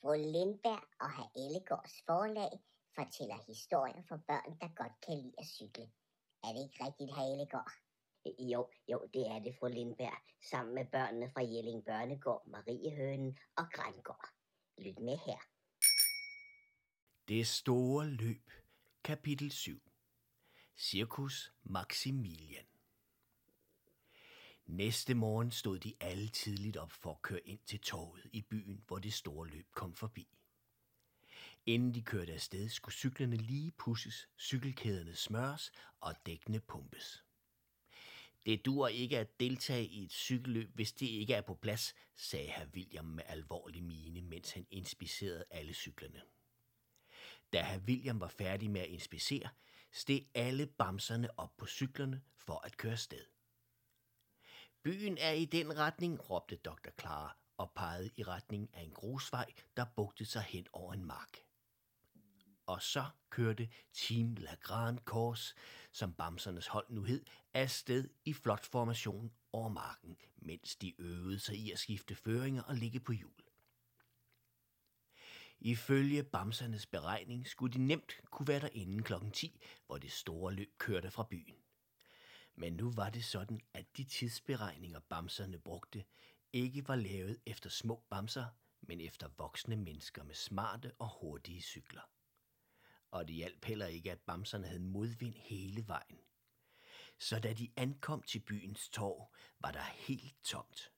Fru Lindberg og herr Ellegårds forlag fortæller historier for børn, der godt kan lide at cykle. Er det ikke rigtigt, herr Ellegård? Jo, jo, det er det, fru Lindberg, sammen med børnene fra Jelling Børnegård, Mariehønen og Grængård. Lyt med her. Det store løb, kapitel 7. Cirkus Maximilian. Næste morgen stod de alle tidligt op for at køre ind til torvet i byen, hvor det store løb kom forbi. Inden de kørte afsted, skulle cyklerne lige pusses, cykelkæderne smøres og dækkene pumpes. Det dur ikke at deltage i et cykelløb, hvis det ikke er på plads, sagde herr William med alvorlig mine, mens han inspicerede alle cyklerne. Da herr William var færdig med at inspicere, steg alle bamserne op på cyklerne for at køre sted. Byen er i den retning, råbte dr. Clara og pegede i retning af en grusvej, der bugtede sig hen over en mark. Og så kørte Team La Grande Course, som bamsernes hold nu hed, afsted i flot formation over marken, mens de øvede sig i at skifte føringer og ligge på hjul. Ifølge bamsernes beregning skulle de nemt kunne være der inden klokken 10, hvor det store løb kørte fra byen. Men nu var det sådan, at de tidsberegninger bamserne brugte, ikke var lavet efter små bamser, men efter voksne mennesker med smarte og hurtige cykler. Og det hjalp heller ikke, at bamserne havde modvind hele vejen. Så da de ankom til byens torv, var der helt tomt.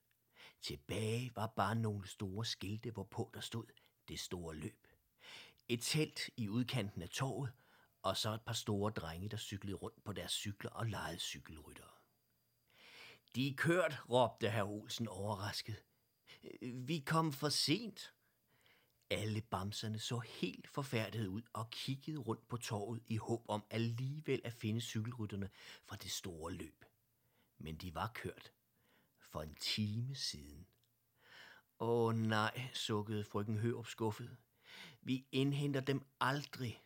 Tilbage var bare nogle store skilte, hvorpå der stod det store løb. Et telt i udkanten af torvet, og så et par store drenge, der cyklede rundt på deres cykler og legede cykelryttere. De er kørt, råbte herr Olsen overrasket. Vi kom for sent. Alle bamserne så helt forfærdet ud og kiggede rundt på torvet i håb om alligevel at finde cykelrytterne fra det store løb. Men de var kørt for en time siden. Åh nej, sukkede frøken Hørup skuffet. Vi indhenter dem aldrig.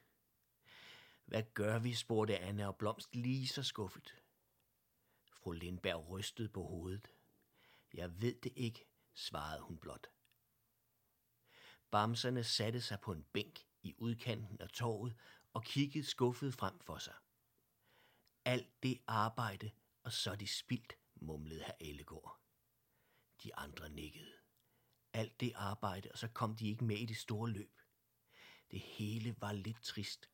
Hvad gør vi, spurgte Anne og Blomst lige så skuffet. Fru Lindberg rystede på hovedet. Jeg ved det ikke, svarede hun blot. Bamserne satte sig på en bænk i udkanten af torvet og kiggede skuffet frem for sig. Alt det arbejde, og så de spildt, mumlede herr Ellegård. De andre nikkede. Alt det arbejde, og så kom de ikke med i det store løb. Det hele var lidt trist.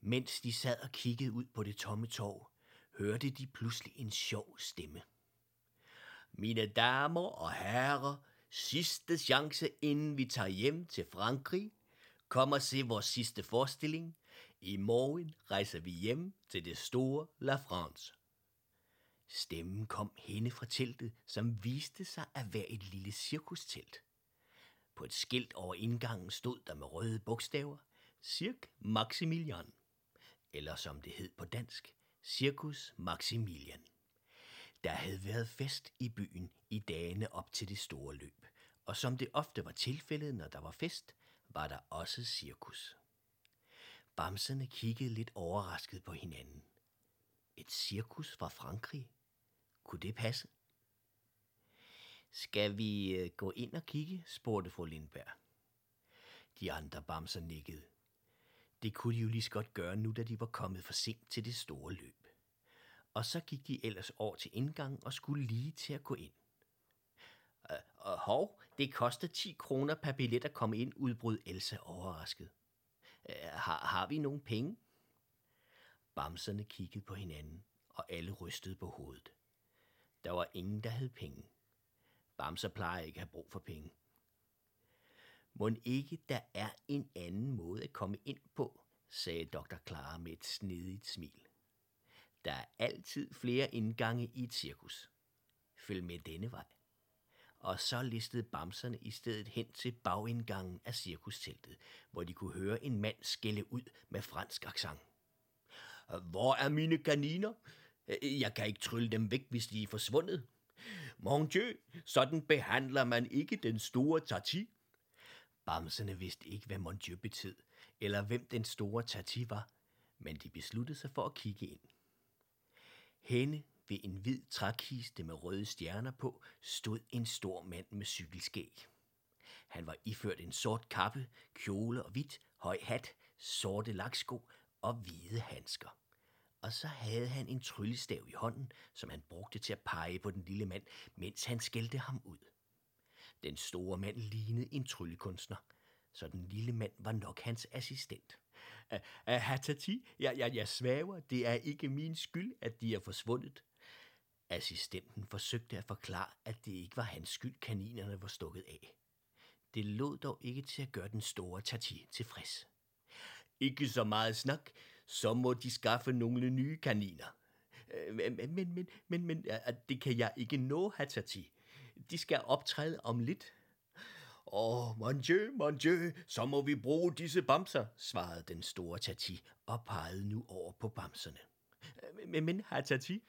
Mens de sad og kiggede ud på det tomme torv, hørte de pludselig en sjov stemme. Mine damer og herrer, sidste chance inden vi tager hjem til Frankrig. Kom og se vores sidste forestilling. I morgen rejser vi hjem til det store La France. Stemmen kom hende fra teltet, som viste sig at være et lille cirkustelt. På et skilt over indgangen stod der med røde bogstaver, Cirque Maximilian eller som det hed på dansk, Circus Maximilian. Der havde været fest i byen i dagene op til det store løb, og som det ofte var tilfældet, når der var fest, var der også cirkus. Bamserne kiggede lidt overrasket på hinanden. Et cirkus fra Frankrig? Kunne det passe? Skal vi øh, gå ind og kigge? spurgte fru Lindberg. De andre bamser nikkede. Det kunne de jo lige så godt gøre nu, da de var kommet for sent til det store løb. Og så gik de ellers over til indgangen og skulle lige til at gå ind. Øh, og hov, det koster 10 kroner per billet at komme ind, udbrød Elsa overrasket. Øh, har, har vi nogen penge? Bamserne kiggede på hinanden, og alle rystede på hovedet. Der var ingen, der havde penge. Bamser plejer ikke at have brug for penge. Må ikke der er en anden måde at komme ind på, sagde dr. Clara med et snedigt smil. Der er altid flere indgange i et cirkus. Følg med denne vej. Og så listede bamserne i stedet hen til bagindgangen af cirkusteltet, hvor de kunne høre en mand skælde ud med fransk accent. Hvor er mine kaniner? Jeg kan ikke trylle dem væk, hvis de er forsvundet. Mon Dieu, sådan behandler man ikke den store tati. Bamserne vidste ikke, hvad Mondieu betød, eller hvem den store Tati var, men de besluttede sig for at kigge ind. Henne ved en hvid trækiste med røde stjerner på stod en stor mand med cykelskæg. Han var iført en sort kappe, kjole og hvidt, høj hat, sorte laksko og hvide handsker. Og så havde han en tryllestav i hånden, som han brugte til at pege på den lille mand, mens han skældte ham ud. Den store mand lignede en tryllekunstner, så den lille mand var nok hans assistent. Hatati, jeg, jeg, jeg svæver, det er ikke min skyld, at de er forsvundet. Assistenten forsøgte at forklare, at det ikke var hans skyld, kaninerne var stukket af. Det lod dog ikke til at gøre den store Tati tilfreds. Ikke så meget snak, så må de skaffe nogle nye kaniner. Men, men, men, men, men det kan jeg ikke nå, Hatati. De skal optræde om lidt. Åh, oh, mon dieu, mon dieu, så må vi bruge disse bamser, svarede den store Tati og pegede nu over på bamserne. Øh, men, men Tati,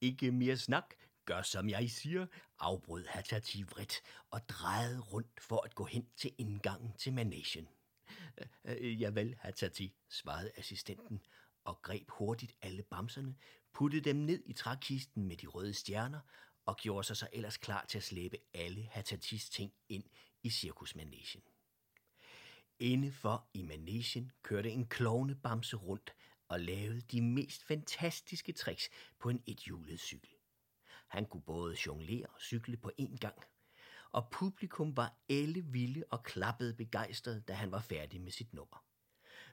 ikke mere snak, gør som jeg siger, afbrød Tati vredt og drejede rundt for at gå hen til indgangen til managen. Øh, øh, Javel, Tati, svarede assistenten og greb hurtigt alle bamserne, puttede dem ned i trækisten med de røde stjerner og gjorde sig så ellers klar til at slæbe alle Hatatis ting ind i cirkusmanagen. Inde for i managen kørte en klovnebamse rundt og lavede de mest fantastiske tricks på en ethjulet cykel. Han kunne både jonglere og cykle på én gang, og publikum var alle vilde og klappede begejstret, da han var færdig med sit nummer.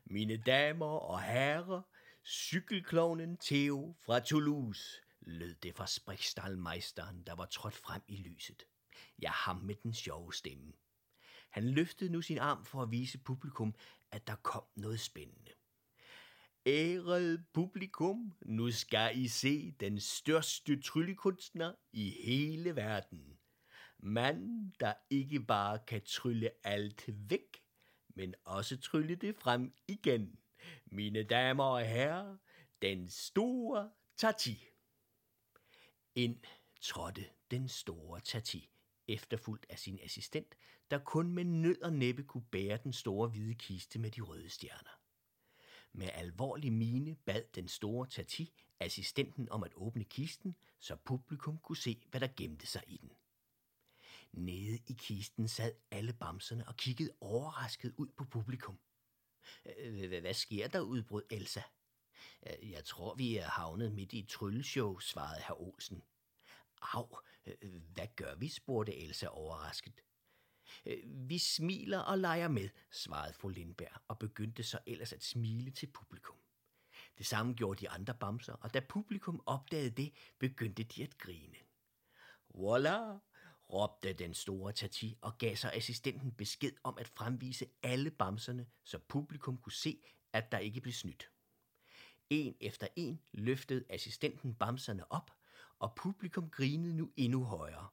Mine damer og herrer, cykelklovnen Theo fra Toulouse, lød det fra sprikstalmejsteren, der var trådt frem i lyset. Ja, ham med den sjove stemme. Han løftede nu sin arm for at vise publikum, at der kom noget spændende. Ærede publikum, nu skal I se den største tryllekunstner i hele verden. Mand, der ikke bare kan trylle alt væk, men også trylle det frem igen. Mine damer og herrer, den store Tati. Ind trådte den store Tati, efterfulgt af sin assistent, der kun med nød og næppe kunne bære den store hvide kiste med de røde stjerner. Med alvorlig mine bad den store Tati assistenten om at åbne kisten, så publikum kunne se, hvad der gemte sig i den. Nede i kisten sad alle bamserne og kiggede overrasket ud på publikum. Hvad sker der, udbrød Elsa. Øh, jeg tror, vi er havnet midt i et trylleshow, svarede herr Olsen. Au, øh, hvad gør vi, spurgte Elsa overrasket. Øh, vi smiler og leger med, svarede fru Lindberg og begyndte så ellers at smile til publikum. Det samme gjorde de andre bamser, og da publikum opdagede det, begyndte de at grine. Voila, råbte den store Tati og gav sig assistenten besked om at fremvise alle bamserne, så publikum kunne se, at der ikke blev snydt. En efter en løftede assistenten bamserne op, og publikum grinede nu endnu højere.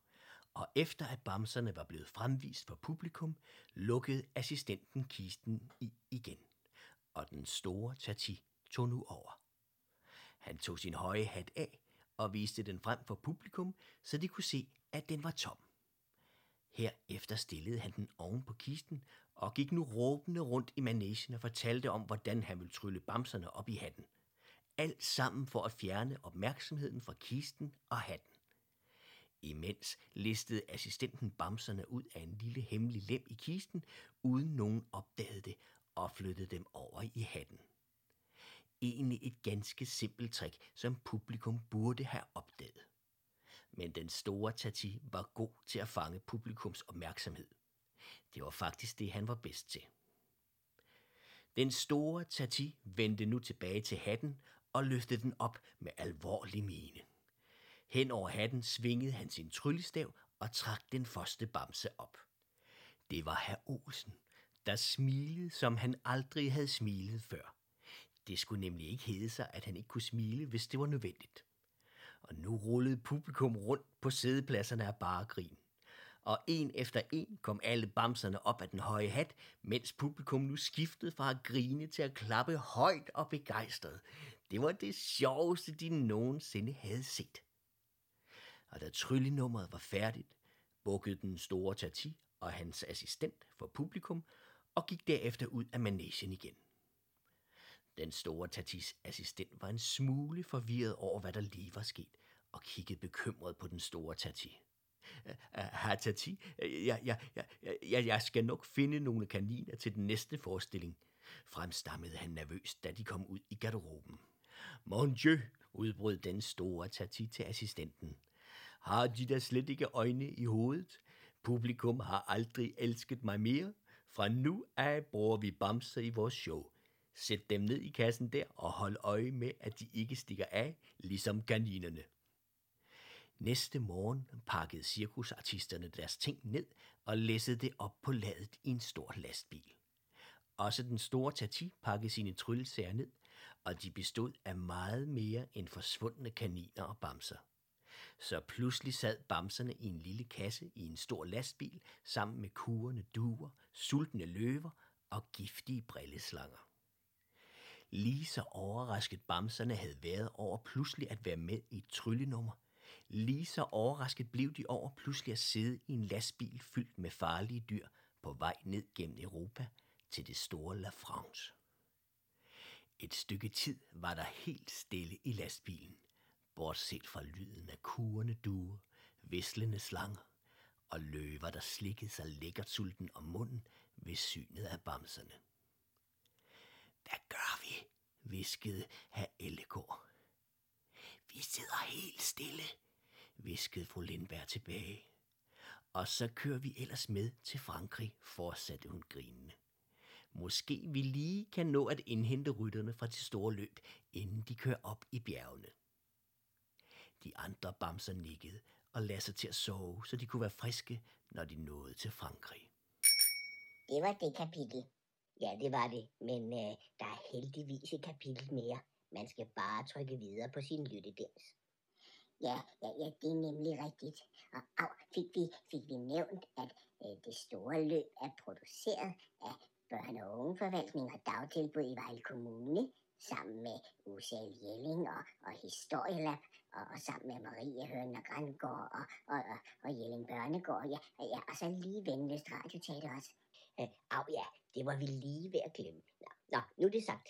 Og efter at bamserne var blevet fremvist for publikum, lukkede assistenten kisten i igen. Og den store Tati tog nu over. Han tog sin høje hat af og viste den frem for publikum, så de kunne se, at den var tom. Herefter stillede han den oven på kisten og gik nu råbende rundt i managen og fortalte om, hvordan han ville trylle bamserne op i hatten. Alt sammen for at fjerne opmærksomheden fra kisten og hatten. Imens listede assistenten bamserne ud af en lille hemmelig lem i kisten, uden nogen opdagede det, og flyttede dem over i hatten. Egentlig et ganske simpelt trick, som publikum burde have opdaget men den store Tati var god til at fange publikums opmærksomhed. Det var faktisk det, han var bedst til. Den store Tati vendte nu tilbage til hatten og løftede den op med alvorlig mine. Hen over hatten svingede han sin tryllestav og trak den første bamse op. Det var herr Olsen, der smilede, som han aldrig havde smilet før. Det skulle nemlig ikke hedde sig, at han ikke kunne smile, hvis det var nødvendigt og nu rullede publikum rundt på sædepladserne af bare grin. Og en efter en kom alle bamserne op af den høje hat, mens publikum nu skiftede fra at grine til at klappe højt og begejstret. Det var det sjoveste, de nogensinde havde set. Og da tryllenummeret var færdigt, bukkede den store Tati og hans assistent for publikum og gik derefter ud af managen igen. Den store Tatis assistent var en smule forvirret over, hvad der lige var sket, og kiggede bekymret på den store Tati. Har Tati, jeg, jeg, jeg, jeg, jeg skal nok finde nogle kaniner til den næste forestilling, fremstammede han nervøst, da de kom ud i garderoben. Mon Dieu, udbrød den store Tati til assistenten. Har de da slet ikke øjne i hovedet? Publikum har aldrig elsket mig mere. Fra nu af bruger vi bamser i vores show. Sæt dem ned i kassen der og hold øje med, at de ikke stikker af, ligesom kaninerne. Næste morgen pakkede cirkusartisterne deres ting ned og læssede det op på ladet i en stor lastbil. Også den store Tati pakkede sine tryllesager ned, og de bestod af meget mere end forsvundne kaniner og bamser. Så pludselig sad bamserne i en lille kasse i en stor lastbil sammen med kurende duer, sultne løver og giftige brilleslanger. Lige så overrasket bamserne havde været over pludselig at være med i et tryllenummer, lige så overrasket blev de over pludselig at sidde i en lastbil fyldt med farlige dyr på vej ned gennem Europa til det store La France. Et stykke tid var der helt stille i lastbilen, bortset fra lyden af kurende duer, vislende slanger og løver, der slikkede sig lækkert sulten om munden ved synet af bamserne. Hvad gør vi? viskede herr Ellegård. Vi sidder helt stille, viskede fru Lindberg tilbage. Og så kører vi ellers med til Frankrig, fortsatte hun grinende. Måske vi lige kan nå at indhente rytterne fra de store løb, inden de kører op i bjergene. De andre bamser nikkede og lagde sig til at sove, så de kunne være friske, når de nåede til Frankrig. Det var det kapitel. Ja, det var det, men øh, der er heldigvis et kapitel mere. Man skal bare trykke videre på sin lyttedels. Ja, ja, ja, det er nemlig rigtigt. Og og fik vi, fik vi nævnt, at øh, det store løb er produceret af børne- og ungeforvaltning og dagtilbud i Vejle Kommune, sammen med Usal Jelling og, og Historielab, og, og sammen med Marie Høn og Grandgård og, og, og, og Jelling Børnegård, ja, ja, og så lige Venløst Radioteater også. Øh, au ja, det var vi lige ved at glemme. Nå, nå nu er det sagt.